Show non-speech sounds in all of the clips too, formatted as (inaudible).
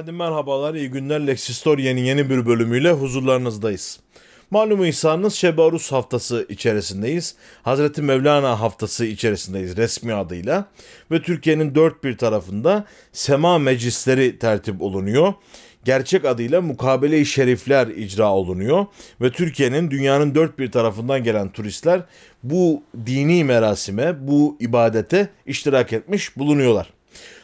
Efendim merhabalar, iyi günler. Lexistoria'nın yeni bir bölümüyle huzurlarınızdayız. Malum İsa'nın Şebarus haftası içerisindeyiz. Hazreti Mevlana haftası içerisindeyiz resmi adıyla. Ve Türkiye'nin dört bir tarafında sema meclisleri tertip olunuyor. Gerçek adıyla mukabele-i şerifler icra olunuyor. Ve Türkiye'nin dünyanın dört bir tarafından gelen turistler bu dini merasime, bu ibadete iştirak etmiş bulunuyorlar.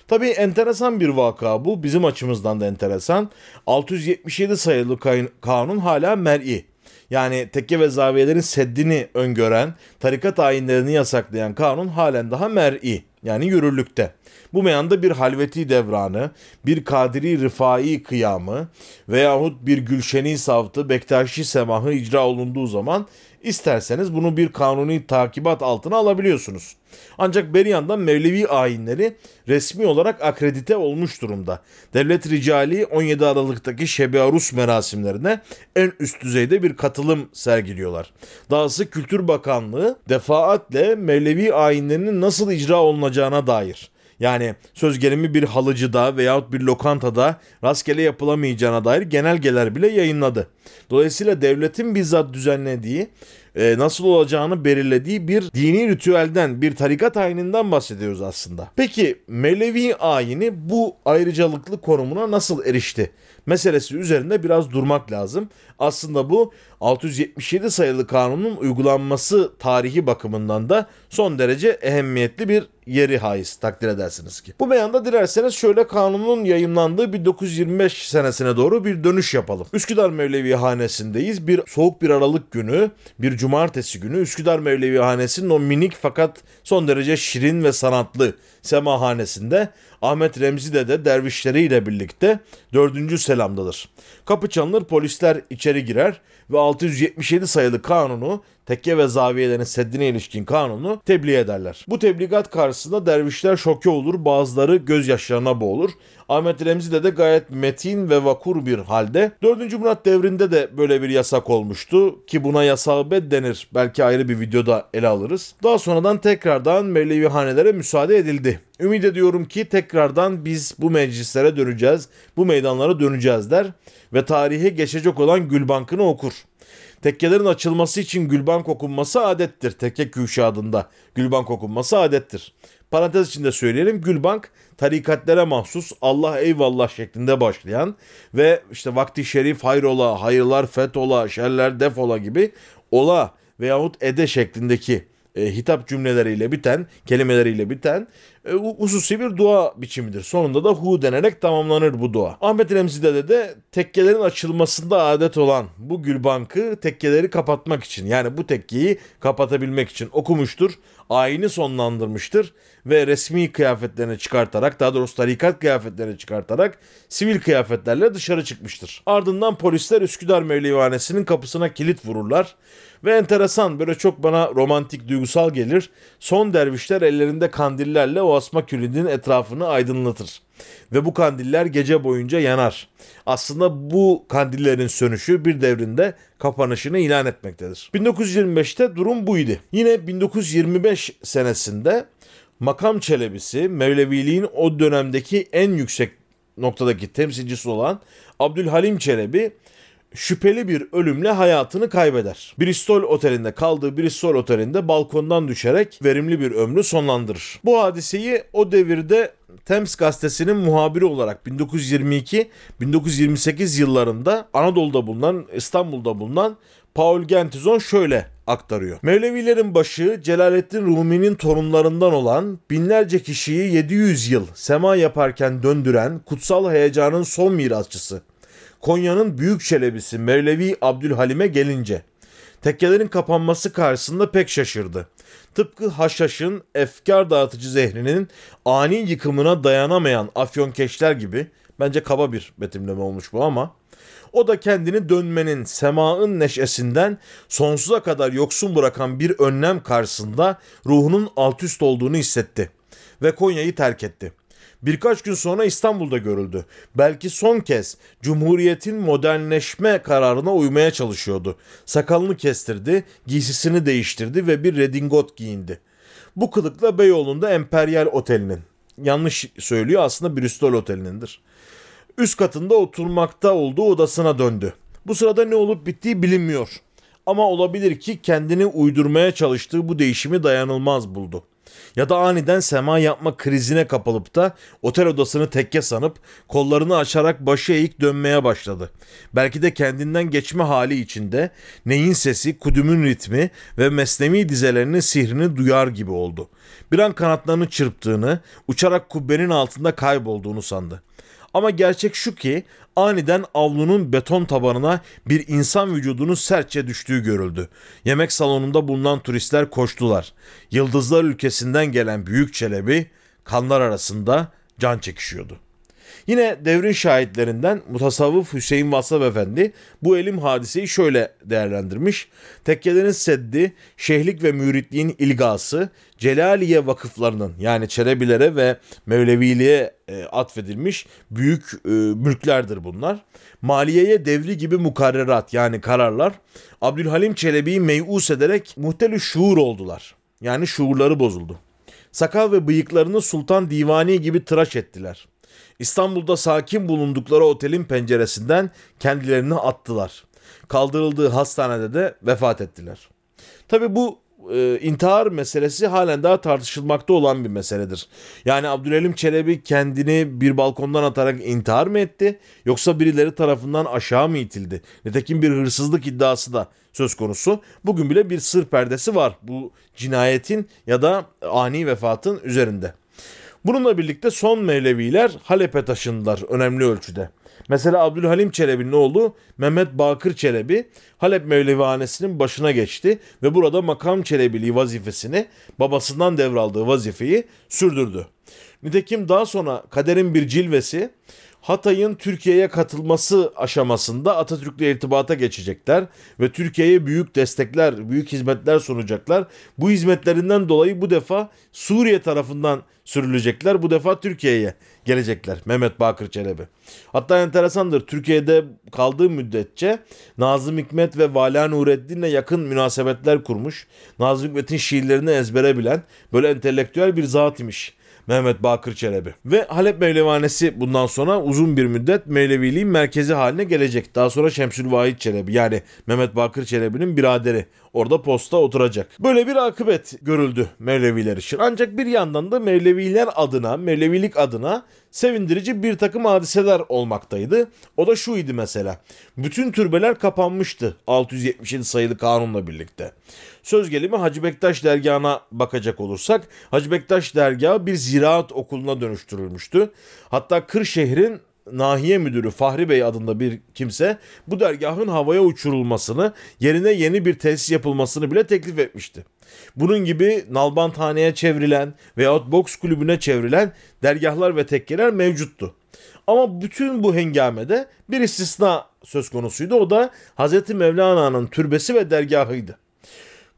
Tabii enteresan bir vaka bu. Bizim açımızdan da enteresan. 677 sayılı kanun hala mer'i. Yani tekke ve zaviyelerin seddini öngören, tarikat ayinlerini yasaklayan kanun halen daha mer'i. Yani yürürlükte. Bu meyanda bir halveti devranı, bir kadiri rıfai kıyamı veyahut bir gülşeni savtı, bektaşi semahı icra olunduğu zaman isterseniz bunu bir kanuni takibat altına alabiliyorsunuz. Ancak bir yandan Mevlevi ayinleri resmi olarak akredite olmuş durumda. Devlet ricali 17 Aralık'taki Şebi Arus merasimlerine en üst düzeyde bir katılım sergiliyorlar. Dahası Kültür Bakanlığı defaatle Mevlevi ayinlerinin nasıl icra olunacağına dair yani söz gelimi bir halıcıda veyahut bir lokantada rastgele yapılamayacağına dair genelgeler bile yayınladı. Dolayısıyla devletin bizzat düzenlediği e, nasıl olacağını belirlediği bir dini ritüelden, bir tarikat ayininden bahsediyoruz aslında. Peki Mevlevi ayini bu ayrıcalıklı konumuna nasıl erişti? Meselesi üzerinde biraz durmak lazım. Aslında bu 677 sayılı kanunun uygulanması tarihi bakımından da son derece ehemmiyetli bir yeri haiz takdir edersiniz ki. Bu beyanda dilerseniz şöyle kanunun yayınlandığı 1925 senesine doğru bir dönüş yapalım. Üsküdar Mevlevi Hanesi'ndeyiz. Bir soğuk bir Aralık günü, bir cumartesi günü Üsküdar Mevlevi Hanesi'nin o minik fakat son derece şirin ve sanatlı semahanesinde Ahmet Remzi de de dervişleriyle birlikte dördüncü selamdadır. Kapı çalınır polisler içeri girer ve 677 sayılı kanunu tekke ve zaviyelerin seddine ilişkin kanunu tebliğ ederler. Bu tebligat karşısında dervişler şoke olur, bazıları gözyaşlarına boğulur. Ahmet Remzi de gayet metin ve vakur bir halde. 4. Murat devrinde de böyle bir yasak olmuştu ki buna yasabet denir. Belki ayrı bir videoda ele alırız. Daha sonradan tekrardan Mevlevi hanelere müsaade edildi. Ümit ediyorum ki tekrardan biz bu meclislere döneceğiz, bu meydanlara döneceğiz der ve tarihe geçecek olan Gülbank'ını okur. Tekkelerin açılması için Gülbank okunması adettir. Tekke Küşadında Gülbank okunması adettir. Parantez içinde söyleyelim. Gülbank tarikatlere mahsus Allah eyvallah şeklinde başlayan ve işte vakti şerif hayrola, hayırlar fetola, şerler defola gibi ola veyahut ede şeklindeki e, hitap cümleleriyle biten, kelimeleriyle biten e, hususi bir dua biçimidir. Sonunda da hu denerek tamamlanır bu dua. Ahmet Remzi'de de tekkelerin açılmasında adet olan bu gülbankı tekkeleri kapatmak için yani bu tekkeyi kapatabilmek için okumuştur. Ayini sonlandırmıştır ve resmi kıyafetlerini çıkartarak daha doğrusu tarikat kıyafetlerini çıkartarak sivil kıyafetlerle dışarı çıkmıştır. Ardından polisler Üsküdar Mevlivanesi'nin kapısına kilit vururlar ve enteresan böyle çok bana romantik duygusal gelir. Son dervişler ellerinde kandillerle o asma kilidinin etrafını aydınlatır. Ve bu kandiller gece boyunca yanar. Aslında bu kandillerin sönüşü bir devrinde kapanışını ilan etmektedir. 1925'te durum buydu. Yine 1925 senesinde makam çelebisi Mevleviliğin o dönemdeki en yüksek noktadaki temsilcisi olan Abdülhalim Çelebi şüpheli bir ölümle hayatını kaybeder. Bristol Oteli'nde kaldığı Bristol Oteli'nde balkondan düşerek verimli bir ömrü sonlandırır. Bu hadiseyi o devirde Thames gazetesinin muhabiri olarak 1922-1928 yıllarında Anadolu'da bulunan, İstanbul'da bulunan Paul Gentizon şöyle aktarıyor. Mevlevilerin başı Celaleddin Rumi'nin torunlarından olan binlerce kişiyi 700 yıl sema yaparken döndüren kutsal heyecanın son mirasçısı. Konya'nın büyük çelebisi Mevlevi Abdülhalim'e gelince tekkelerin kapanması karşısında pek şaşırdı. Tıpkı Haşhaş'ın efkar dağıtıcı zehrinin ani yıkımına dayanamayan afyonkeşler gibi bence kaba bir betimleme olmuş bu ama o da kendini dönmenin, semaın neşesinden sonsuza kadar yoksun bırakan bir önlem karşısında ruhunun alt üst olduğunu hissetti ve Konya'yı terk etti. Birkaç gün sonra İstanbul'da görüldü. Belki son kez Cumhuriyet'in modernleşme kararına uymaya çalışıyordu. Sakalını kestirdi, giysisini değiştirdi ve bir redingot giyindi. Bu kılıkla Beyoğlu'nda Emperyal Oteli'nin, yanlış söylüyor aslında Bristol Oteli'nindir. Üst katında oturmakta olduğu odasına döndü. Bu sırada ne olup bittiği bilinmiyor. Ama olabilir ki kendini uydurmaya çalıştığı bu değişimi dayanılmaz buldu. Ya da aniden sema yapma krizine kapılıp da otel odasını tekke sanıp kollarını açarak başı eğik dönmeye başladı. Belki de kendinden geçme hali içinde neyin sesi, kudümün ritmi ve mesnevi dizelerinin sihrini duyar gibi oldu. Bir an kanatlarını çırptığını, uçarak kubbenin altında kaybolduğunu sandı. Ama gerçek şu ki aniden avlunun beton tabanına bir insan vücudunun sertçe düştüğü görüldü. Yemek salonunda bulunan turistler koştular. Yıldızlar ülkesinden gelen büyük çelebi kanlar arasında can çekişiyordu. Yine devrin şahitlerinden mutasavvıf Hüseyin Vassaf Efendi bu elim hadiseyi şöyle değerlendirmiş. Tekkelerin seddi, şehlik ve müritliğin ilgası, Celaliye vakıflarının yani Çelebilere ve Mevleviliğe e, atfedilmiş büyük e, mülklerdir bunlar. Maliyeye devri gibi mukarrerat yani kararlar Abdülhalim Çelebi'yi meyus ederek muhtelü şuur oldular. Yani şuurları bozuldu. Sakal ve bıyıklarını Sultan Divani gibi tıraş ettiler. İstanbul'da sakin bulundukları otelin penceresinden kendilerini attılar. Kaldırıldığı hastanede de vefat ettiler. Tabi bu e, intihar meselesi halen daha tartışılmakta olan bir meseledir. Yani Abdülelim Çelebi kendini bir balkondan atarak intihar mı etti yoksa birileri tarafından aşağı mı itildi? Nitekim bir hırsızlık iddiası da söz konusu. Bugün bile bir sır perdesi var bu cinayetin ya da ani vefatın üzerinde. Bununla birlikte son Mevleviler Halep'e taşındılar önemli ölçüde. Mesela Abdülhalim Çelebi'nin oğlu Mehmet Bakır Çelebi Halep Mevlevihanesi'nin başına geçti ve burada makam Çelebiliği vazifesini babasından devraldığı vazifeyi sürdürdü. Nitekim daha sonra kaderin bir cilvesi Hatay'ın Türkiye'ye katılması aşamasında Atatürk'le irtibata geçecekler ve Türkiye'ye büyük destekler, büyük hizmetler sunacaklar. Bu hizmetlerinden dolayı bu defa Suriye tarafından sürülecekler. Bu defa Türkiye'ye gelecekler Mehmet Bakır Çelebi. Hatta enteresandır Türkiye'de kaldığı müddetçe Nazım Hikmet ve Vala Nureddin'le yakın münasebetler kurmuş. Nazım Hikmet'in şiirlerini ezbere bilen böyle entelektüel bir zat imiş. Mehmet Bakır Çelebi. Ve Halep Mevlevanesi bundan sonra uzun bir müddet Mevleviliğin merkezi haline gelecek. Daha sonra Şemsül Vahid Çelebi yani Mehmet Bakır Çelebi'nin biraderi orada posta oturacak. Böyle bir akıbet görüldü Mevleviler için. Ancak bir yandan da Mevleviler adına, Mevlevilik adına sevindirici bir takım hadiseler olmaktaydı. O da şuydu mesela. Bütün türbeler kapanmıştı 677 sayılı kanunla birlikte. Söz gelimi Hacı Bektaş dergahına bakacak olursak Hacı Bektaş dergahı bir ziraat okuluna dönüştürülmüştü. Hatta Kırşehir'in Nahiye Müdürü Fahri Bey adında bir kimse bu dergahın havaya uçurulmasını, yerine yeni bir tesis yapılmasını bile teklif etmişti. Bunun gibi nalbanthaneye çevrilen veyahut boks kulübüne çevrilen dergahlar ve tekkeler mevcuttu. Ama bütün bu hengamede bir istisna söz konusuydu. O da Hz. Mevlana'nın türbesi ve dergahıydı.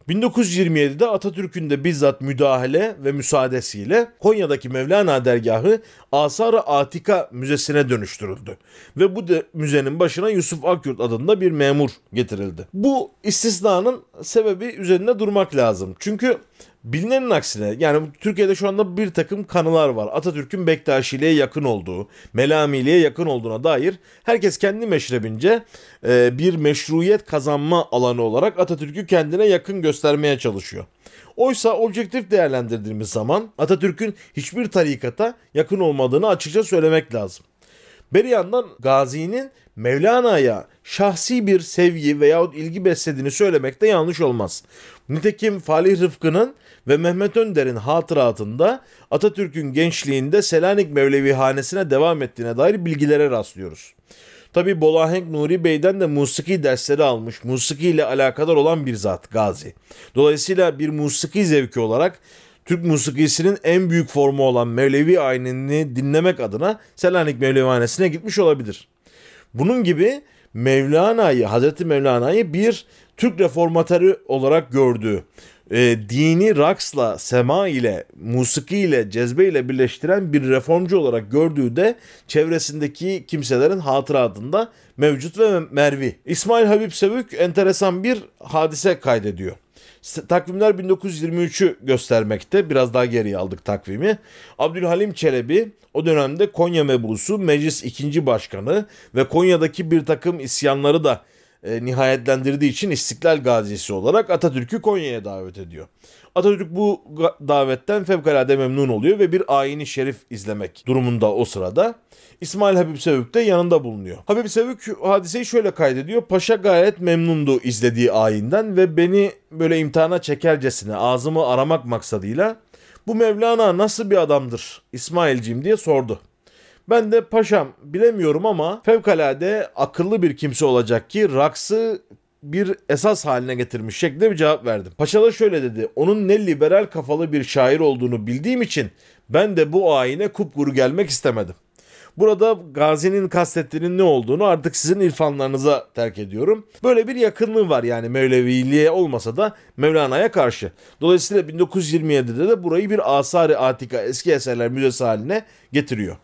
1927'de Atatürk'ün de bizzat müdahale ve müsaadesiyle Konya'daki Mevlana dergahı Asar-ı Atika Müzesi'ne dönüştürüldü. Ve bu de, müzenin başına Yusuf Akyurt adında bir memur getirildi. Bu istisnanın sebebi üzerinde durmak lazım. Çünkü Bilinenin aksine yani Türkiye'de şu anda bir takım kanılar var. Atatürk'ün Bektaşiliğe yakın olduğu, Melamiliğe yakın olduğuna dair herkes kendi meşrebince e, bir meşruiyet kazanma alanı olarak Atatürk'ü kendine yakın göstermeye çalışıyor. Oysa objektif değerlendirdiğimiz zaman Atatürk'ün hiçbir tarikata yakın olmadığını açıkça söylemek lazım. Bir yandan Gazi'nin Mevlana'ya şahsi bir sevgi veyahut ilgi beslediğini söylemek de yanlış olmaz. Nitekim Falih Rıfkı'nın ve Mehmet Önder'in hatıratında Atatürk'ün gençliğinde Selanik Mevlevi hanesine devam ettiğine dair bilgilere rastlıyoruz. Tabi Bolahenk Nuri Bey'den de musiki dersleri almış, musiki ile alakadar olan bir zat Gazi. Dolayısıyla bir musiki zevki olarak Türk musikisinin en büyük formu olan Mevlevi ayinini dinlemek adına Selanik Mevlevihanesi'ne gitmiş olabilir. Bunun gibi Mevlana'yı, Hazreti Mevlana'yı bir Türk reformatörü olarak gördüğü, e, dini raksla, sema ile, musiki ile, cezbe ile birleştiren bir reformcu olarak gördüğü de çevresindeki kimselerin hatıratında mevcut ve mervi. İsmail Habib Sevük enteresan bir hadise kaydediyor. Takvimler 1923'ü göstermekte. Biraz daha geriye aldık takvimi. Abdülhalim Çelebi o dönemde Konya mebusu, meclis ikinci başkanı ve Konya'daki bir takım isyanları da e, nihayetlendirdiği için İstiklal Gazisi olarak Atatürk'ü Konya'ya davet ediyor. Atatürk bu davetten fevkalade memnun oluyor ve bir ayini şerif izlemek durumunda o sırada. İsmail Habib Sevük de yanında bulunuyor. Habib Sevük hadiseyi şöyle kaydediyor. Paşa gayet memnundu izlediği ayinden ve beni böyle imtihana çekercesine ağzımı aramak maksadıyla bu Mevlana nasıl bir adamdır İsmailciğim diye sordu. Ben de paşam bilemiyorum ama fevkalade akıllı bir kimse olacak ki raksı bir esas haline getirmiş şeklinde bir cevap verdim. Paşa da şöyle dedi. Onun ne liberal kafalı bir şair olduğunu bildiğim için ben de bu ayine kupkuru gelmek istemedim. Burada Gazi'nin kastettiğinin ne olduğunu artık sizin irfanlarınıza terk ediyorum. Böyle bir yakınlığı var yani Mevleviliğe olmasa da Mevlana'ya karşı. Dolayısıyla 1927'de de burayı bir Asari Atika eski eserler müzesi haline getiriyor.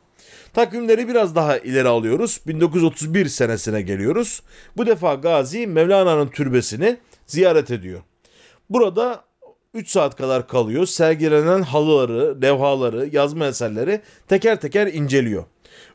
Takvimleri biraz daha ileri alıyoruz. 1931 senesine geliyoruz. Bu defa Gazi Mevlana'nın türbesini ziyaret ediyor. Burada 3 saat kadar kalıyor. Sergilenen halıları, levhaları, yazma eserleri teker teker inceliyor.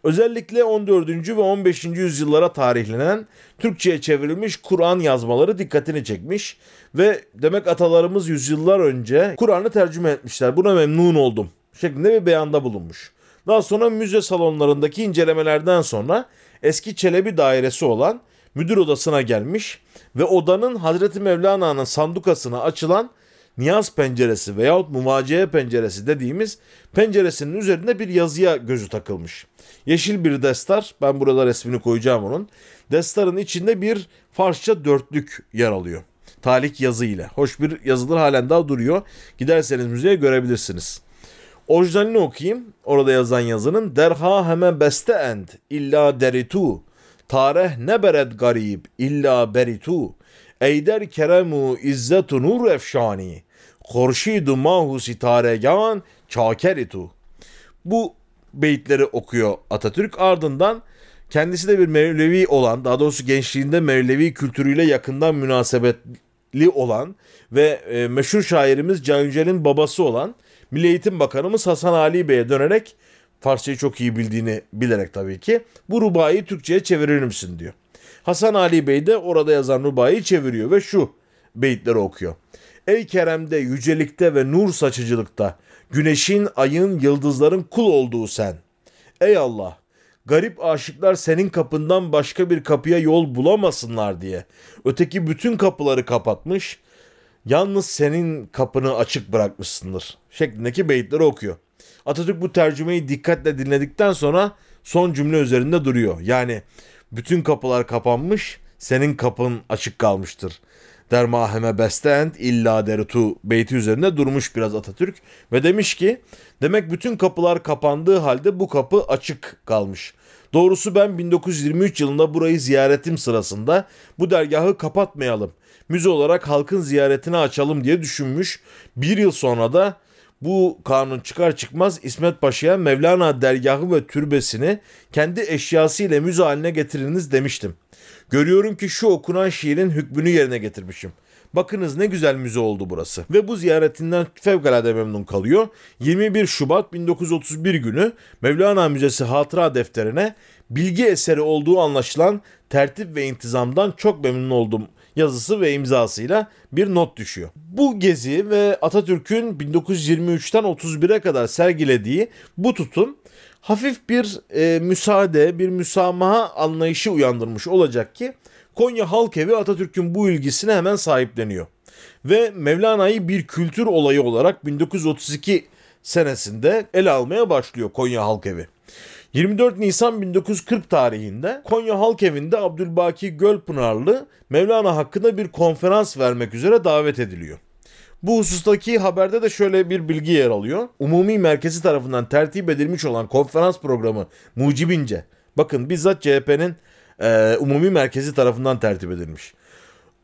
Özellikle 14. ve 15. yüzyıllara tarihlenen Türkçe'ye çevrilmiş Kur'an yazmaları dikkatini çekmiş ve demek atalarımız yüzyıllar önce Kur'an'ı tercüme etmişler. Buna memnun oldum şeklinde bir beyanda bulunmuş. Daha sonra müze salonlarındaki incelemelerden sonra eski Çelebi dairesi olan müdür odasına gelmiş ve odanın Hazreti Mevlana'nın sandukasına açılan niyaz penceresi veyahut muvaciye penceresi dediğimiz penceresinin üzerinde bir yazıya gözü takılmış. Yeşil bir destar, ben burada resmini koyacağım onun. Destarın içinde bir Farsça dörtlük yer alıyor. Talik yazı ile. Hoş bir yazıdır halen daha duruyor. Giderseniz müzeye görebilirsiniz. Orijinalini okuyayım. Orada yazan yazının derha heme beste end illa deritu. Tareh ne beret garib illa beritu. Eyder keremu izzetu nur efşani. Korşidu mahu sitaregan çakeritu. Bu beyitleri okuyor Atatürk. Ardından kendisi de bir Mevlevi olan, daha doğrusu gençliğinde Mevlevi kültürüyle yakından münasebetli olan ve e, meşhur şairimiz Can Yücel'in babası olan Milli Eğitim Bakanımız Hasan Ali Bey'e dönerek Farsçayı çok iyi bildiğini bilerek tabii ki bu rubayı Türkçe'ye çevirir misin diyor. Hasan Ali Bey de orada yazan rubayı çeviriyor ve şu beyitleri okuyor. Ey keremde, yücelikte ve nur saçıcılıkta, güneşin, ayın, yıldızların kul olduğu sen. Ey Allah, garip aşıklar senin kapından başka bir kapıya yol bulamasınlar diye. Öteki bütün kapıları kapatmış, yalnız senin kapını açık bırakmışsındır şeklindeki beyitleri okuyor. Atatürk bu tercümeyi dikkatle dinledikten sonra son cümle üzerinde duruyor. Yani bütün kapılar kapanmış, senin kapın açık kalmıştır. Der maheme bestend illa derutu beyti üzerinde durmuş biraz Atatürk ve demiş ki demek bütün kapılar kapandığı halde bu kapı açık kalmış. Doğrusu ben 1923 yılında burayı ziyaretim sırasında bu dergahı kapatmayalım. Müze olarak halkın ziyaretine açalım diye düşünmüş. Bir yıl sonra da bu kanun çıkar çıkmaz İsmet Paşa'ya Mevlana dergahı ve türbesini kendi eşyası ile müze haline getiriniz demiştim. Görüyorum ki şu okunan şiirin hükmünü yerine getirmişim. Bakınız ne güzel müze oldu burası. Ve bu ziyaretinden fevkalade memnun kalıyor. 21 Şubat 1931 günü Mevlana Müzesi hatıra defterine bilgi eseri olduğu anlaşılan tertip ve intizamdan çok memnun oldum yazısı ve imzasıyla bir not düşüyor. Bu gezi ve Atatürk'ün 1923'ten 31'e kadar sergilediği bu tutum hafif bir e, müsaade, bir müsamaha anlayışı uyandırmış olacak ki Konya Halk Evi Atatürk'ün bu ilgisine hemen sahipleniyor. Ve Mevlana'yı bir kültür olayı olarak 1932 senesinde ele almaya başlıyor Konya Halk Evi. 24 Nisan 1940 tarihinde Konya Halk Evi'nde Abdülbaki Gölpınarlı Mevlana hakkında bir konferans vermek üzere davet ediliyor. Bu husustaki haberde de şöyle bir bilgi yer alıyor. Umumi merkezi tarafından tertip edilmiş olan konferans programı mucibince, bakın bizzat CHP'nin e, umumi merkezi tarafından tertip edilmiş.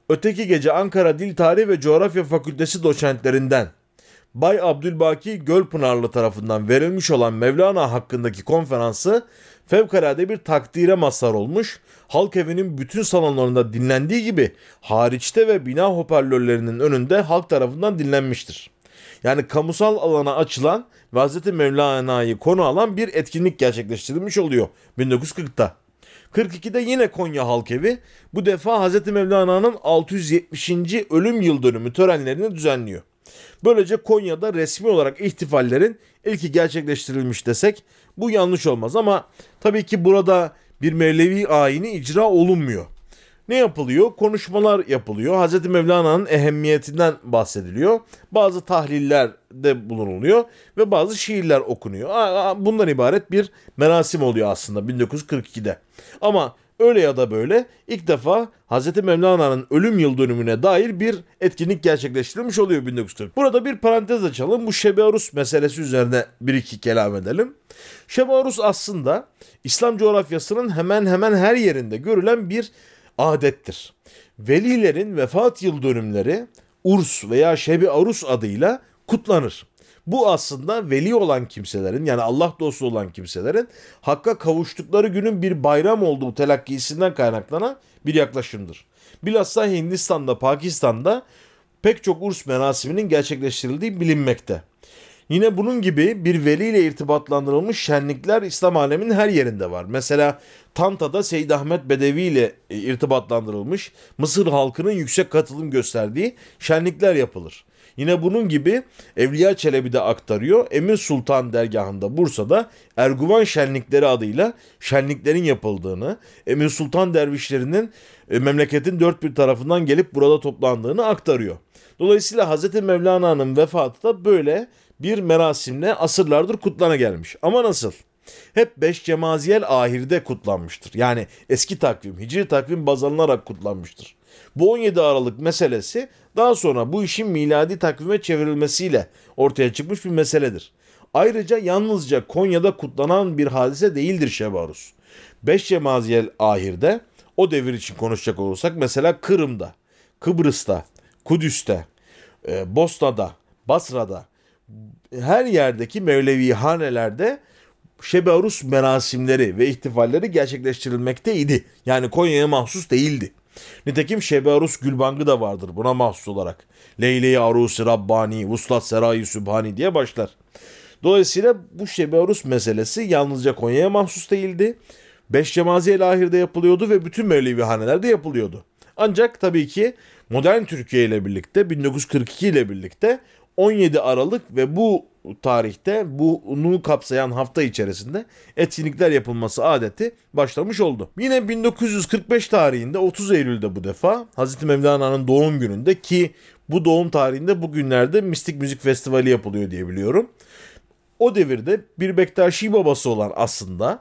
Öteki gece Ankara Dil Tarihi ve Coğrafya Fakültesi doçentlerinden Bay Abdülbaki Gölpınarlı tarafından verilmiş olan Mevlana hakkındaki konferansı fevkalade bir takdire mazhar olmuş. Halk evinin bütün salonlarında dinlendiği gibi hariçte ve bina hoparlörlerinin önünde halk tarafından dinlenmiştir. Yani kamusal alana açılan ve Hz. Mevlana'yı konu alan bir etkinlik gerçekleştirilmiş oluyor 1940'ta. 42'de yine Konya Halk Evi bu defa Hz. Mevlana'nın 670. ölüm yıl dönümü törenlerini düzenliyor. Böylece Konya'da resmi olarak ihtifallerin ilki gerçekleştirilmiş desek bu yanlış olmaz ama tabii ki burada bir Mevlevi ayini icra olunmuyor. Ne yapılıyor? Konuşmalar yapılıyor. Hz. Mevlana'nın ehemmiyetinden bahsediliyor. Bazı tahliller de bulunuluyor ve bazı şiirler okunuyor. Bundan ibaret bir merasim oluyor aslında 1942'de. Ama öyle ya da böyle ilk defa Hz. Mevlana'nın ölüm yıl dönümüne dair bir etkinlik gerçekleştirilmiş oluyor 1940. Burada bir parantez açalım. Bu Şebearus meselesi üzerine bir iki kelam edelim. Şebearus aslında İslam coğrafyasının hemen hemen her yerinde görülen bir adettir. Velilerin vefat yıl dönümleri Urs veya Şebi Arus adıyla kutlanır. Bu aslında veli olan kimselerin yani Allah dostu olan kimselerin hakka kavuştukları günün bir bayram olduğu telakkisinden kaynaklanan bir yaklaşımdır. Bilhassa Hindistan'da, Pakistan'da pek çok urs merasiminin gerçekleştirildiği bilinmekte. Yine bunun gibi bir veli ile irtibatlandırılmış şenlikler İslam aleminin her yerinde var. Mesela Tanta'da Seyyid Ahmet Bedevi ile irtibatlandırılmış Mısır halkının yüksek katılım gösterdiği şenlikler yapılır. Yine bunun gibi Evliya Çelebi de aktarıyor. Emir Sultan dergahında Bursa'da Erguvan şenlikleri adıyla şenliklerin yapıldığını, Emir Sultan dervişlerinin e, memleketin dört bir tarafından gelip burada toplandığını aktarıyor. Dolayısıyla Hz. Mevlana'nın vefatı da böyle bir merasimle asırlardır kutlana gelmiş. Ama nasıl? Hep beş cemaziyel ahirde kutlanmıştır. Yani eski takvim, hicri takvim baz alınarak kutlanmıştır. Bu 17 Aralık meselesi daha sonra bu işin miladi takvime çevrilmesiyle ortaya çıkmış bir meseledir. Ayrıca yalnızca Konya'da kutlanan bir hadise değildir Şebarus. Beş cemaziyel ahirde o devir için konuşacak olursak mesela Kırım'da, Kıbrıs'ta, Kudüs'te, e, Bosna'da, Basra'da, her yerdeki Mevlevi hanelerde Şebearus merasimleri ve ihtifalleri gerçekleştirilmekteydi. Yani Konya'ya mahsus değildi. Nitekim Şebearus Gülbangı da vardır buna mahsus olarak. Leyle-i Arusi Rabbani, Vuslat Serai Sübhani diye başlar. Dolayısıyla bu Şebearus meselesi yalnızca Konya'ya mahsus değildi. Beş cemazi ahirde yapılıyordu ve bütün Mevlevi hanelerde yapılıyordu. Ancak tabii ki modern Türkiye ile birlikte 1942 ile birlikte 17 Aralık ve bu tarihte bunu kapsayan hafta içerisinde etkinlikler yapılması adeti başlamış oldu. Yine 1945 tarihinde 30 Eylül'de bu defa Hazreti Mevlana'nın doğum gününde ki bu doğum tarihinde bugünlerde Mistik Müzik Festivali yapılıyor diye biliyorum. O devirde bir Bektaşi babası olan aslında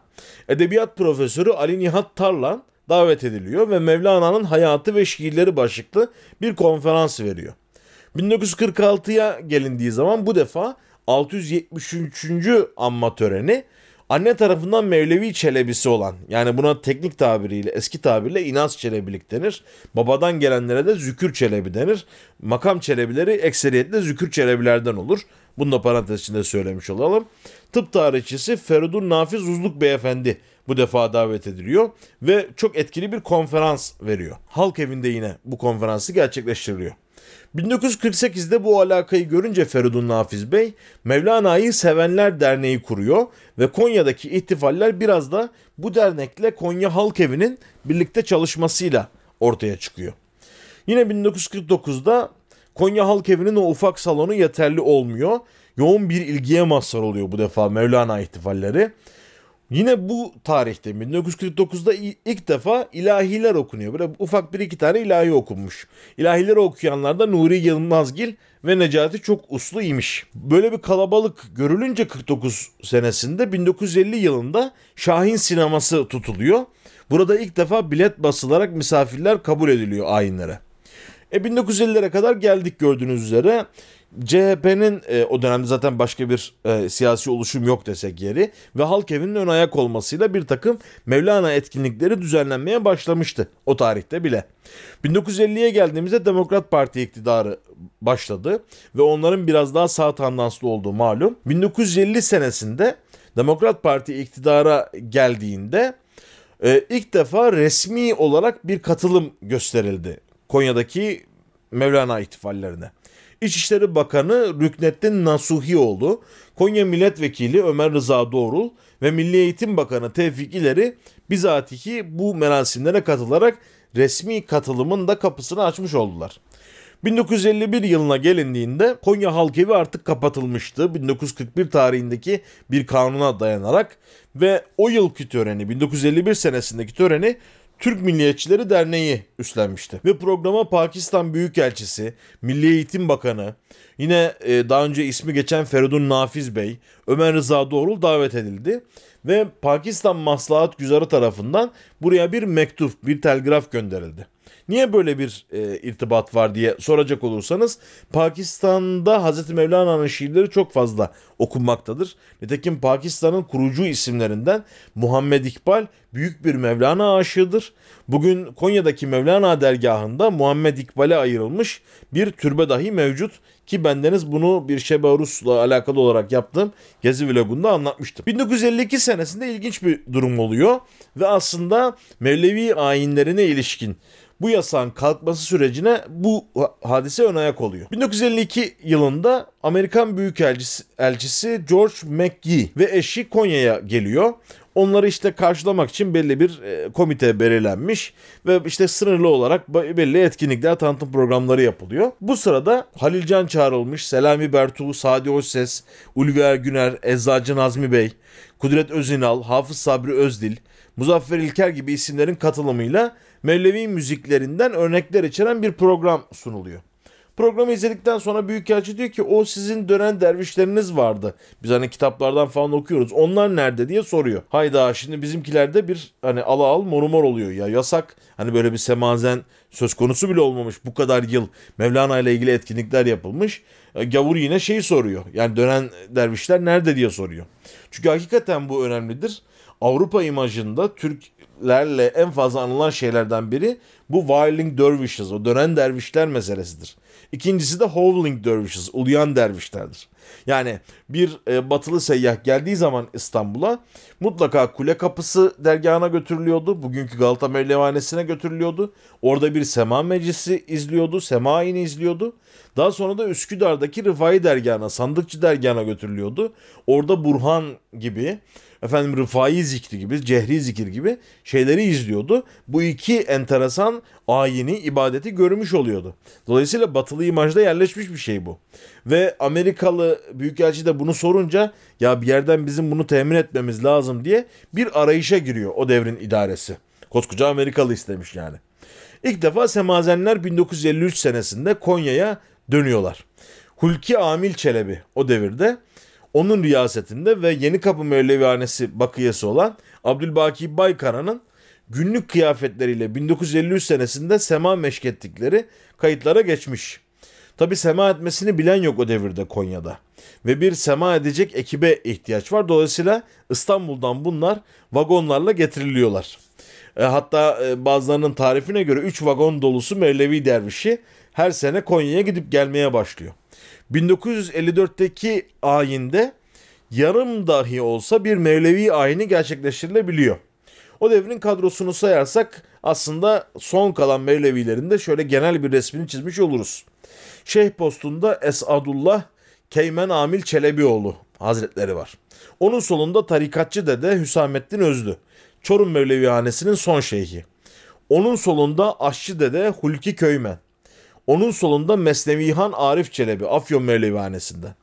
edebiyat profesörü Ali Nihat Tarlan davet ediliyor ve Mevlana'nın hayatı ve şiirleri başlıklı bir konferans veriyor. 1946'ya gelindiği zaman bu defa 673. anma töreni anne tarafından Mevlevi Çelebisi olan yani buna teknik tabiriyle eski tabirle İnaz Çelebilik denir. Babadan gelenlere de Zükür Çelebi denir. Makam Çelebileri ekseriyetle Zükür Çelebilerden olur. Bunu da parantez içinde söylemiş olalım. Tıp tarihçisi Feridun Nafiz Uzluk Beyefendi bu defa davet ediliyor ve çok etkili bir konferans veriyor. Halk evinde yine bu konferansı gerçekleştiriliyor. 1948'de bu alakayı görünce Feridun Nafiz Bey Mevlana'yı Sevenler Derneği kuruyor ve Konya'daki ihtifaller biraz da bu dernekle Konya Halk Evi'nin birlikte çalışmasıyla ortaya çıkıyor. Yine 1949'da Konya Halk Evi'nin o ufak salonu yeterli olmuyor. Yoğun bir ilgiye mazhar oluyor bu defa Mevlana ihtifalleri. Yine bu tarihte 1949'da ilk defa ilahiler okunuyor. Böyle ufak bir iki tane ilahi okunmuş. İlahileri okuyanlar da Nuri Yılmazgil ve Necati çok uslu imiş. Böyle bir kalabalık görülünce 49 senesinde 1950 yılında Şahin sineması tutuluyor. Burada ilk defa bilet basılarak misafirler kabul ediliyor ayinlere. E 1950'lere kadar geldik gördüğünüz üzere. CHP'nin e, o dönemde zaten başka bir e, siyasi oluşum yok desek yeri ve halk evinin ön ayak olmasıyla bir takım Mevlana etkinlikleri düzenlenmeye başlamıştı o tarihte bile. 1950'ye geldiğimizde Demokrat Parti iktidarı başladı ve onların biraz daha sağ tandanslı olduğu malum. 1950 senesinde Demokrat Parti iktidara geldiğinde e, ilk defa resmi olarak bir katılım gösterildi Konya'daki Mevlana ihtifallerine. İçişleri Bakanı Rüknettin Nasuhioğlu, Konya Milletvekili Ömer Rıza Doğrul ve Milli Eğitim Bakanı Tevfik İleri bizatihi bu merasimlere katılarak resmi katılımın da kapısını açmış oldular. 1951 yılına gelindiğinde Konya Halk Evi artık kapatılmıştı. 1941 tarihindeki bir kanuna dayanarak ve o yılki töreni 1951 senesindeki töreni Türk Milliyetçileri Derneği üstlenmişti. Ve programa Pakistan Büyükelçisi, Milli Eğitim Bakanı, yine e, daha önce ismi geçen Feridun Nafiz Bey, Ömer Rıza Doğrul davet edildi. Ve Pakistan Maslahat Güzarı tarafından buraya bir mektup, bir telgraf gönderildi. Niye böyle bir e, irtibat var diye soracak olursanız Pakistan'da Hz. Mevlana'nın şiirleri çok fazla okunmaktadır. Nitekim Pakistan'ın kurucu isimlerinden Muhammed İkbal büyük bir Mevlana aşığıdır. Bugün Konya'daki Mevlana dergahında Muhammed İkbal'e ayrılmış bir türbe dahi mevcut ki bendeniz bunu bir Şeba Rus'la alakalı olarak yaptığım gezi vlogunda anlatmıştım. 1952 senesinde ilginç bir durum oluyor ve aslında Mevlevi ayinlerine ilişkin bu yasağın kalkması sürecine bu hadise ön ayak oluyor. 1952 yılında Amerikan Büyükelçisi elçisi George McGee ve eşi Konya'ya geliyor. Onları işte karşılamak için belli bir e, komite belirlenmiş ve işte sınırlı olarak belli etkinlikler, tanıtım programları yapılıyor. Bu sırada Halil Can çağrılmış, Selami Bertuğ, Sadi Özses, Ulvi Ergüner, Eczacı Nazmi Bey, Kudret Özinal, Hafız Sabri Özdil, Muzaffer İlker gibi isimlerin katılımıyla Mevlevi müziklerinden örnekler içeren bir program sunuluyor. Programı izledikten sonra Büyükelçi diyor ki o sizin dönen dervişleriniz vardı. Biz hani kitaplardan falan okuyoruz. Onlar nerede diye soruyor. Hayda şimdi bizimkilerde bir hani ala al morumor oluyor ya yasak. Hani böyle bir semazen söz konusu bile olmamış. Bu kadar yıl Mevlana ile ilgili etkinlikler yapılmış. E, gavur yine şeyi soruyor. Yani dönen dervişler nerede diye soruyor. Çünkü hakikaten bu önemlidir. Avrupa imajında Türklerle en fazla anılan şeylerden biri bu Whirling Dervishes, o dönen dervişler meselesidir. İkincisi de Howling Dervishes, uluyan dervişlerdir. Yani bir e, batılı seyyah geldiği zaman İstanbul'a mutlaka Kule Kapısı dergahına götürülüyordu. Bugünkü Galata Mevlevanesi'ne götürülüyordu. Orada bir sema meclisi izliyordu, sema ayini izliyordu. Daha sonra da Üsküdar'daki Rıfai dergahına, Sandıkçı dergahına götürülüyordu. Orada Burhan gibi efendim Rıfai zikri gibi, cehri zikir gibi şeyleri izliyordu. Bu iki enteresan ayini, ibadeti görmüş oluyordu. Dolayısıyla batılı imajda yerleşmiş bir şey bu. Ve Amerikalı büyükelçi de bunu sorunca ya bir yerden bizim bunu temin etmemiz lazım diye bir arayışa giriyor o devrin idaresi. Koskoca Amerikalı istemiş yani. İlk defa Semazenler 1953 senesinde Konya'ya dönüyorlar. Hulki Amil Çelebi o devirde onun riyasetinde ve Yeni Kapı Mevlevihanesi bakiyesi olan Abdülbaki Baykara'nın günlük kıyafetleriyle 1953 senesinde sema meşkettikleri kayıtlara geçmiş. Tabi sema etmesini bilen yok o devirde Konya'da. Ve bir sema edecek ekibe ihtiyaç var. Dolayısıyla İstanbul'dan bunlar vagonlarla getiriliyorlar. E, hatta e, bazılarının tarifine göre 3 vagon dolusu Mevlevi dervişi her sene Konya'ya gidip gelmeye başlıyor. 1954'teki ayinde yarım dahi olsa bir Mevlevi ayini gerçekleştirilebiliyor. O devrin kadrosunu sayarsak aslında son kalan Mevlevilerin de şöyle genel bir resmini çizmiş oluruz. Şeyh postunda Esadullah Keymen Amil Çelebioğlu Hazretleri var. Onun solunda tarikatçı dede Hüsamettin Özlü. Çorum Mevlevihanesi'nin son şeyhi. Onun solunda aşçı dede Hulki Köymen. Onun solunda Mesnevihan Arif Çelebi Afyon Mevlevihanesi'nde.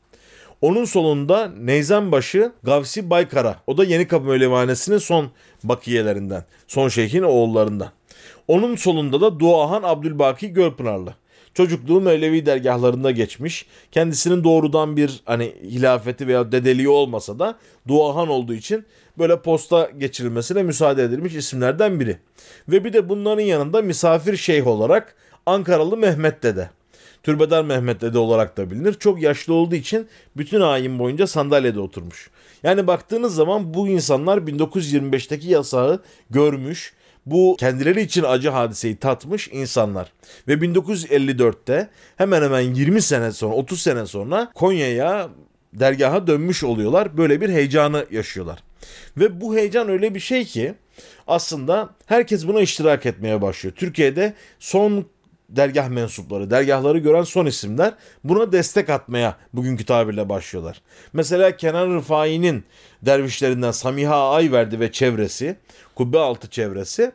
Onun solunda Neyzenbaşı Gavsi Baykara. O da Yeni Kapı Mevlevihanesi'nin son bakiyelerinden. Son şeyhin oğullarından. Onun solunda da Duahan Abdülbaki Gölpınarlı. Çocukluğu Mevlevi dergahlarında geçmiş. Kendisinin doğrudan bir hani hilafeti veya dedeliği olmasa da Duahan olduğu için böyle posta geçirilmesine müsaade edilmiş isimlerden biri. Ve bir de bunların yanında misafir şeyh olarak Ankaralı Mehmet Dede. Türbedar Mehmet Dede olarak da bilinir. Çok yaşlı olduğu için bütün ayin boyunca sandalyede oturmuş. Yani baktığınız zaman bu insanlar 1925'teki yasağı görmüş, bu kendileri için acı hadiseyi tatmış insanlar. Ve 1954'te hemen hemen 20 sene sonra 30 sene sonra Konya'ya dergaha dönmüş oluyorlar. Böyle bir heyecanı yaşıyorlar. Ve bu heyecan öyle bir şey ki aslında herkes buna iştirak etmeye başlıyor. Türkiye'de son dergah mensupları, dergahları gören son isimler buna destek atmaya bugünkü tabirle başlıyorlar. Mesela Kenan Rıfai'nin dervişlerinden Samiha Ayverdi ve çevresi, kubbe altı çevresi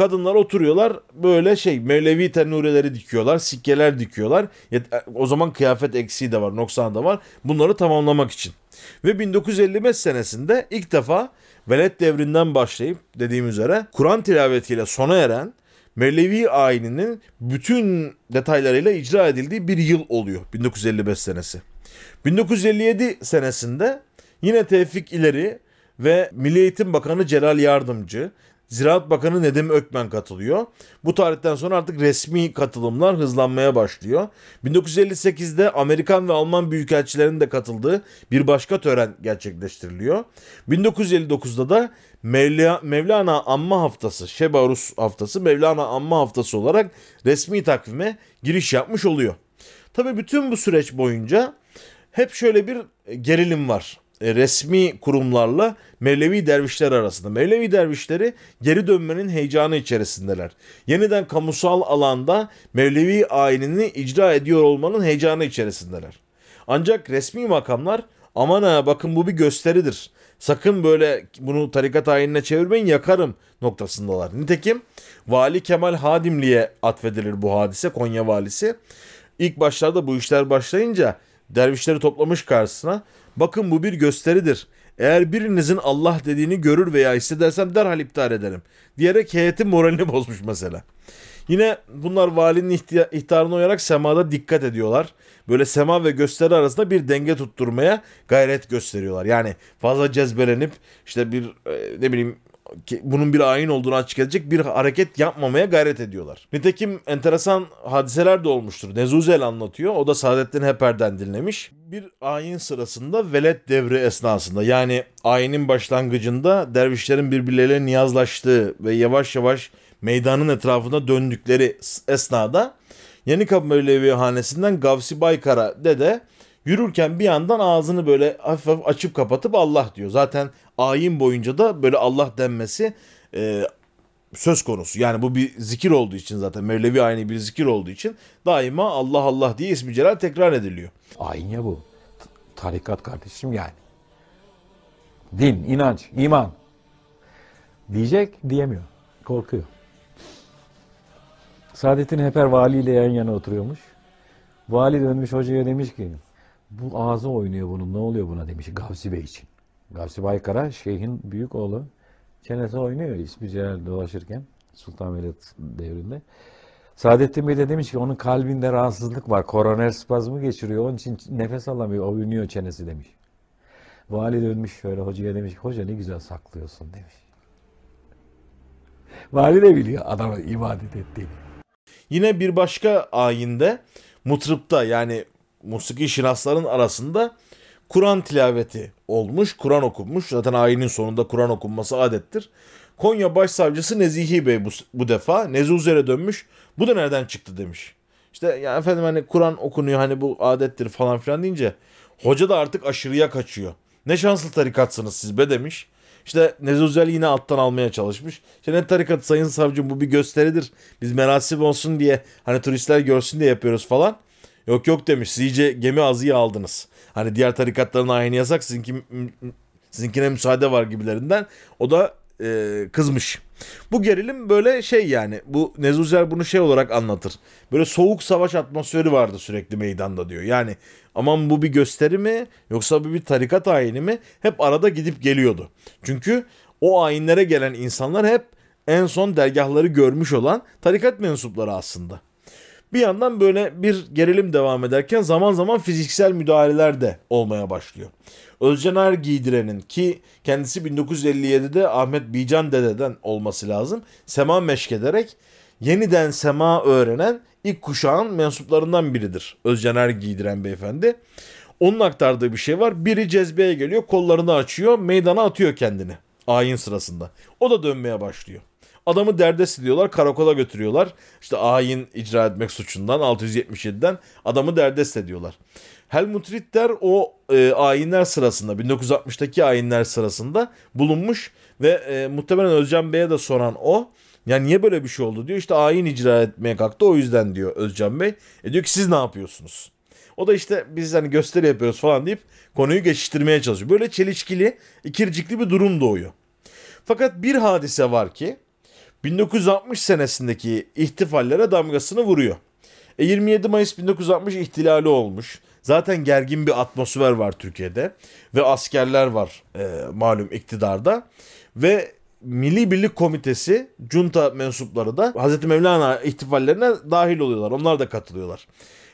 kadınlar oturuyorlar böyle şey Mevlevi tenureleri dikiyorlar, sikkeler dikiyorlar. O zaman kıyafet eksiği de var, noksan da var. Bunları tamamlamak için. Ve 1955 senesinde ilk defa velet devrinden başlayıp dediğim üzere Kur'an tilavetiyle sona eren Mevlevi ayininin bütün detaylarıyla icra edildiği bir yıl oluyor 1955 senesi. 1957 senesinde yine Tevfik İleri ve Milli Eğitim Bakanı Celal Yardımcı, Ziraat Bakanı Nedim Ökmen katılıyor. Bu tarihten sonra artık resmi katılımlar hızlanmaya başlıyor. 1958'de Amerikan ve Alman büyükelçilerinin de katıldığı bir başka tören gerçekleştiriliyor. 1959'da da Mevla, Mevlana Amma Haftası, Şeba Haftası, Mevlana Amma Haftası olarak resmi takvime giriş yapmış oluyor. Tabii bütün bu süreç boyunca hep şöyle bir gerilim var. E, resmi kurumlarla Mevlevi dervişler arasında. Mevlevi dervişleri geri dönmenin heyecanı içerisindeler. Yeniden kamusal alanda Mevlevi ayinini icra ediyor olmanın heyecanı içerisindeler. Ancak resmi makamlar aman ha bakın bu bir gösteridir. Sakın böyle bunu tarikat ayinine çevirmeyin yakarım noktasındalar. Nitekim Vali Kemal Hadimli'ye atfedilir bu hadise Konya valisi. İlk başlarda bu işler başlayınca dervişleri toplamış karşısına. Bakın bu bir gösteridir. Eğer birinizin Allah dediğini görür veya hissedersem derhal iptal ederim. Diyerek heyetin moralini (laughs) bozmuş mesela. Yine bunlar valinin ihtarına uyarak semada dikkat ediyorlar. Böyle sema ve gösteri arasında bir denge tutturmaya gayret gösteriyorlar. Yani fazla cezbelenip işte bir e, ne bileyim bunun bir ayin olduğunu açık edecek bir hareket yapmamaya gayret ediyorlar. Nitekim enteresan hadiseler de olmuştur. Nezuzel anlatıyor. O da Saadettin Heper'den dinlemiş. Bir ayin sırasında velet devri esnasında yani ayinin başlangıcında dervişlerin birbirleriyle niyazlaştığı ve yavaş yavaş meydanın etrafında döndükleri esnada Yeni Kapı Mevlevi Hanesi'nden Gavsi Baykara dede yürürken bir yandan ağzını böyle hafif hafif açıp kapatıp Allah diyor. Zaten ayin boyunca da böyle Allah denmesi e, söz konusu. Yani bu bir zikir olduğu için zaten Mevlevi ayini bir zikir olduğu için daima Allah Allah diye ismi celal tekrar ediliyor. Ayin ya bu. Tarikat kardeşim yani. Din, inanç, iman. Diyecek diyemiyor. Korkuyor. Saadettin Heper valiyle yan yana oturuyormuş. Vali dönmüş hocaya demiş ki bu ağzı oynuyor bunun ne oluyor buna demiş Gavsi Bey için. Gavsi Baykara şeyhin büyük oğlu. Çenesi oynuyor ismi Celal dolaşırken Sultanahmet devrinde. Saadettin Bey de demiş ki onun kalbinde rahatsızlık var. Koroner spazmı geçiriyor. Onun için nefes alamıyor. Oynuyor çenesi demiş. Vali dönmüş şöyle hocaya demiş hoca ne güzel saklıyorsun demiş. Vali de biliyor adamı ibadet ettiğini. Yine bir başka ayinde mutrıpta yani musiki şinasların arasında Kur'an tilaveti olmuş, Kur'an okunmuş. Zaten ayinin sonunda Kur'an okunması adettir. Konya Başsavcısı Nezihi Bey bu, bu defa Nezuzer'e dönmüş. Bu da nereden çıktı demiş. İşte ya efendim hani Kur'an okunuyor hani bu adettir falan filan deyince hoca da artık aşırıya kaçıyor. Ne şanslı tarikatsınız siz be demiş. İşte Nezuzel yine alttan almaya çalışmış. İşte ne tarikatı sayın savcım bu bir gösteridir. Biz merasim olsun diye hani turistler görsün diye yapıyoruz falan. Yok yok demiş siz iyice gemi azıya aldınız. Hani diğer tarikatların aynı yasak sizinki, sizinkine müsaade var gibilerinden. O da e, kızmış. Bu gerilim böyle şey yani bu Nezuzer bunu şey olarak anlatır. Böyle soğuk savaş atmosferi vardı sürekli meydanda diyor. Yani aman bu bir gösteri mi yoksa bu bir tarikat ayini mi hep arada gidip geliyordu. Çünkü o ayinlere gelen insanlar hep en son dergahları görmüş olan tarikat mensupları aslında. Bir yandan böyle bir gerilim devam ederken zaman zaman fiziksel müdahaleler de olmaya başlıyor. Özcaner Giydiren'in ki kendisi 1957'de Ahmet Bican Dede'den olması lazım. Sema meşk ederek yeniden sema öğrenen ilk kuşağın mensuplarından biridir. Özcaner giydiren beyefendi. Onun aktardığı bir şey var. Biri cezbeye geliyor, kollarını açıyor, meydana atıyor kendini ayin sırasında. O da dönmeye başlıyor. Adamı derdest ediyorlar, karakola götürüyorlar. İşte ayin icra etmek suçundan 677'den adamı derdest ediyorlar. Helmut Ritter o e, ayinler sırasında 1960'taki ayinler sırasında bulunmuş ve e, muhtemelen Özcan Bey'e de soran o. Ya niye böyle bir şey oldu diyor. İşte ayin icra etmeye kalktı o yüzden diyor Özcan Bey. E diyor ki siz ne yapıyorsunuz? O da işte biz hani gösteri yapıyoruz falan deyip konuyu geçiştirmeye çalışıyor. Böyle çelişkili, ikircikli bir durum doğuyor. Fakat bir hadise var ki 1960 senesindeki ihtifallere damgasını vuruyor. E 27 Mayıs 1960 ihtilali olmuş. Zaten gergin bir atmosfer var Türkiye'de ve askerler var e, malum iktidarda ve Milli Birlik Komitesi, junta mensupları da Hazreti Mevlana ihtifallerine dahil oluyorlar. Onlar da katılıyorlar.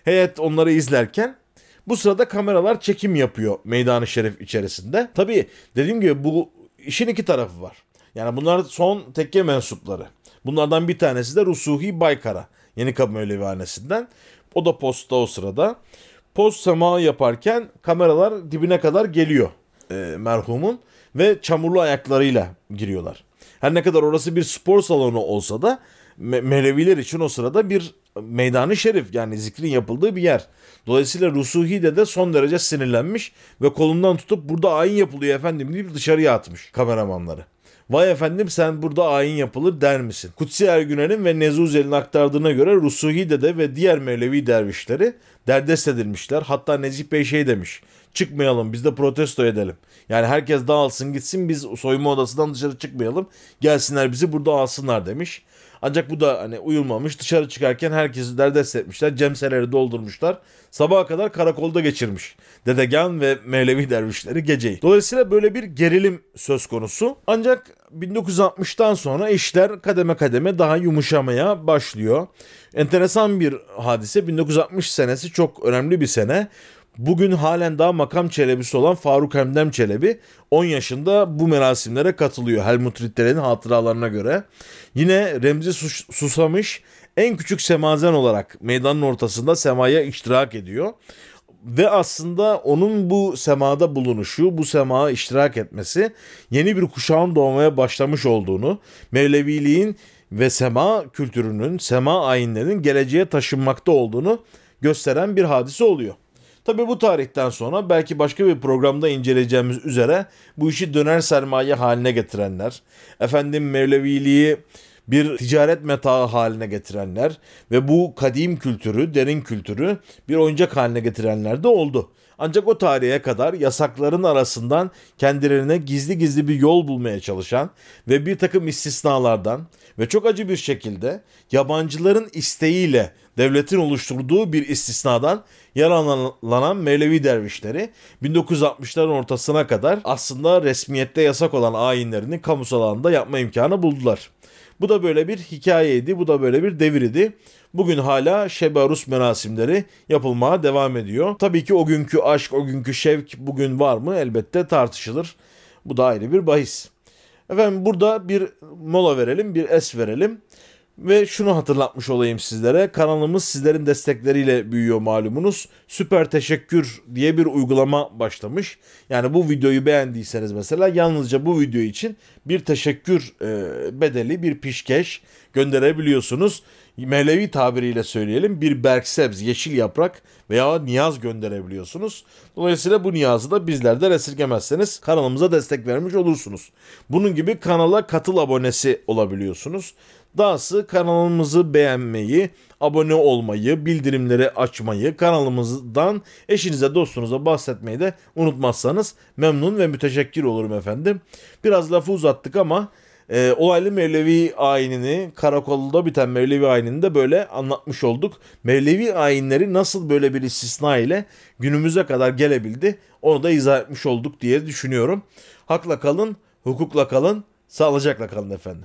Heyet onları izlerken bu sırada kameralar çekim yapıyor Meydan-ı Şerif içerisinde. Tabii dediğim gibi bu işin iki tarafı var. Yani bunlar son tekke mensupları. Bunlardan bir tanesi de Rusuhi Baykara. Yeni Kapı Mevlevihanesi'nden. O da postta o sırada. Post sema yaparken kameralar dibine kadar geliyor e, merhumun ve çamurlu ayaklarıyla giriyorlar. Her ne kadar orası bir spor salonu olsa da Me- Meleviler için o sırada bir meydanı şerif yani zikrin yapıldığı bir yer. Dolayısıyla Rusuhi de de son derece sinirlenmiş ve kolundan tutup burada ayin yapılıyor efendim deyip dışarıya atmış kameramanları. Vay efendim sen burada ayin yapılır der misin? Kutsi Ergüner'in ve Nezuzeli'nin aktardığına göre Rusuhi Dede ve diğer Mevlevi dervişleri derdest edilmişler. Hatta Necip Bey şey demiş. Çıkmayalım biz de protesto edelim. Yani herkes dağılsın gitsin biz soyunma odasından dışarı çıkmayalım. Gelsinler bizi burada alsınlar demiş. Ancak bu da hani uyulmamış. Dışarı çıkarken herkesi derdest etmişler. Cemseleri doldurmuşlar. Sabaha kadar karakolda geçirmiş. Dedegan ve Mevlevi dervişleri geceyi. Dolayısıyla böyle bir gerilim söz konusu. Ancak 1960'tan sonra işler kademe kademe daha yumuşamaya başlıyor. Enteresan bir hadise 1960 senesi çok önemli bir sene. Bugün halen daha makam çelebisi olan Faruk Hemdem Çelebi 10 yaşında bu merasimlere katılıyor Helmut Ritter'in hatıralarına göre. Yine Remzi Sus- Susamış en küçük semazen olarak meydanın ortasında semaya iştirak ediyor. Ve aslında onun bu semada bulunuşu, bu semaya iştirak etmesi yeni bir kuşağın doğmaya başlamış olduğunu, Mevleviliğin ve sema kültürünün, sema ayinlerinin geleceğe taşınmakta olduğunu gösteren bir hadise oluyor. Tabi bu tarihten sonra belki başka bir programda inceleyeceğimiz üzere bu işi döner sermaye haline getirenler, efendim Mevleviliği bir ticaret metaı haline getirenler ve bu kadim kültürü, derin kültürü bir oyuncak haline getirenler de oldu. Ancak o tarihe kadar yasakların arasından kendilerine gizli gizli bir yol bulmaya çalışan ve bir takım istisnalardan ve çok acı bir şekilde yabancıların isteğiyle devletin oluşturduğu bir istisnadan yararlanan Mevlevi dervişleri 1960'ların ortasına kadar aslında resmiyette yasak olan ayinlerini kamusal alanda yapma imkanı buldular. Bu da böyle bir hikayeydi, bu da böyle bir devir idi. Bugün hala Şebarus merasimleri yapılmaya devam ediyor. Tabii ki o günkü aşk, o günkü şevk bugün var mı elbette tartışılır. Bu da ayrı bir bahis. Efendim burada bir mola verelim, bir es verelim. Ve şunu hatırlatmış olayım sizlere. Kanalımız sizlerin destekleriyle büyüyor malumunuz. Süper teşekkür diye bir uygulama başlamış. Yani bu videoyu beğendiyseniz mesela yalnızca bu video için bir teşekkür e, bedeli, bir pişkeş gönderebiliyorsunuz. Mevlevi tabiriyle söyleyelim bir berksebz, yeşil yaprak veya niyaz gönderebiliyorsunuz. Dolayısıyla bu niyazı da bizlerden esirgemezseniz kanalımıza destek vermiş olursunuz. Bunun gibi kanala katıl abonesi olabiliyorsunuz. Dahası kanalımızı beğenmeyi, abone olmayı, bildirimleri açmayı, kanalımızdan eşinize dostunuza bahsetmeyi de unutmazsanız memnun ve müteşekkir olurum efendim. Biraz lafı uzattık ama e, olaylı Mevlevi ayinini, karakolda biten Mevlevi ayinini de böyle anlatmış olduk. Mevlevi ayinleri nasıl böyle bir istisna ile günümüze kadar gelebildi onu da izah etmiş olduk diye düşünüyorum. Hakla kalın, hukukla kalın, sağlıcakla kalın efendim.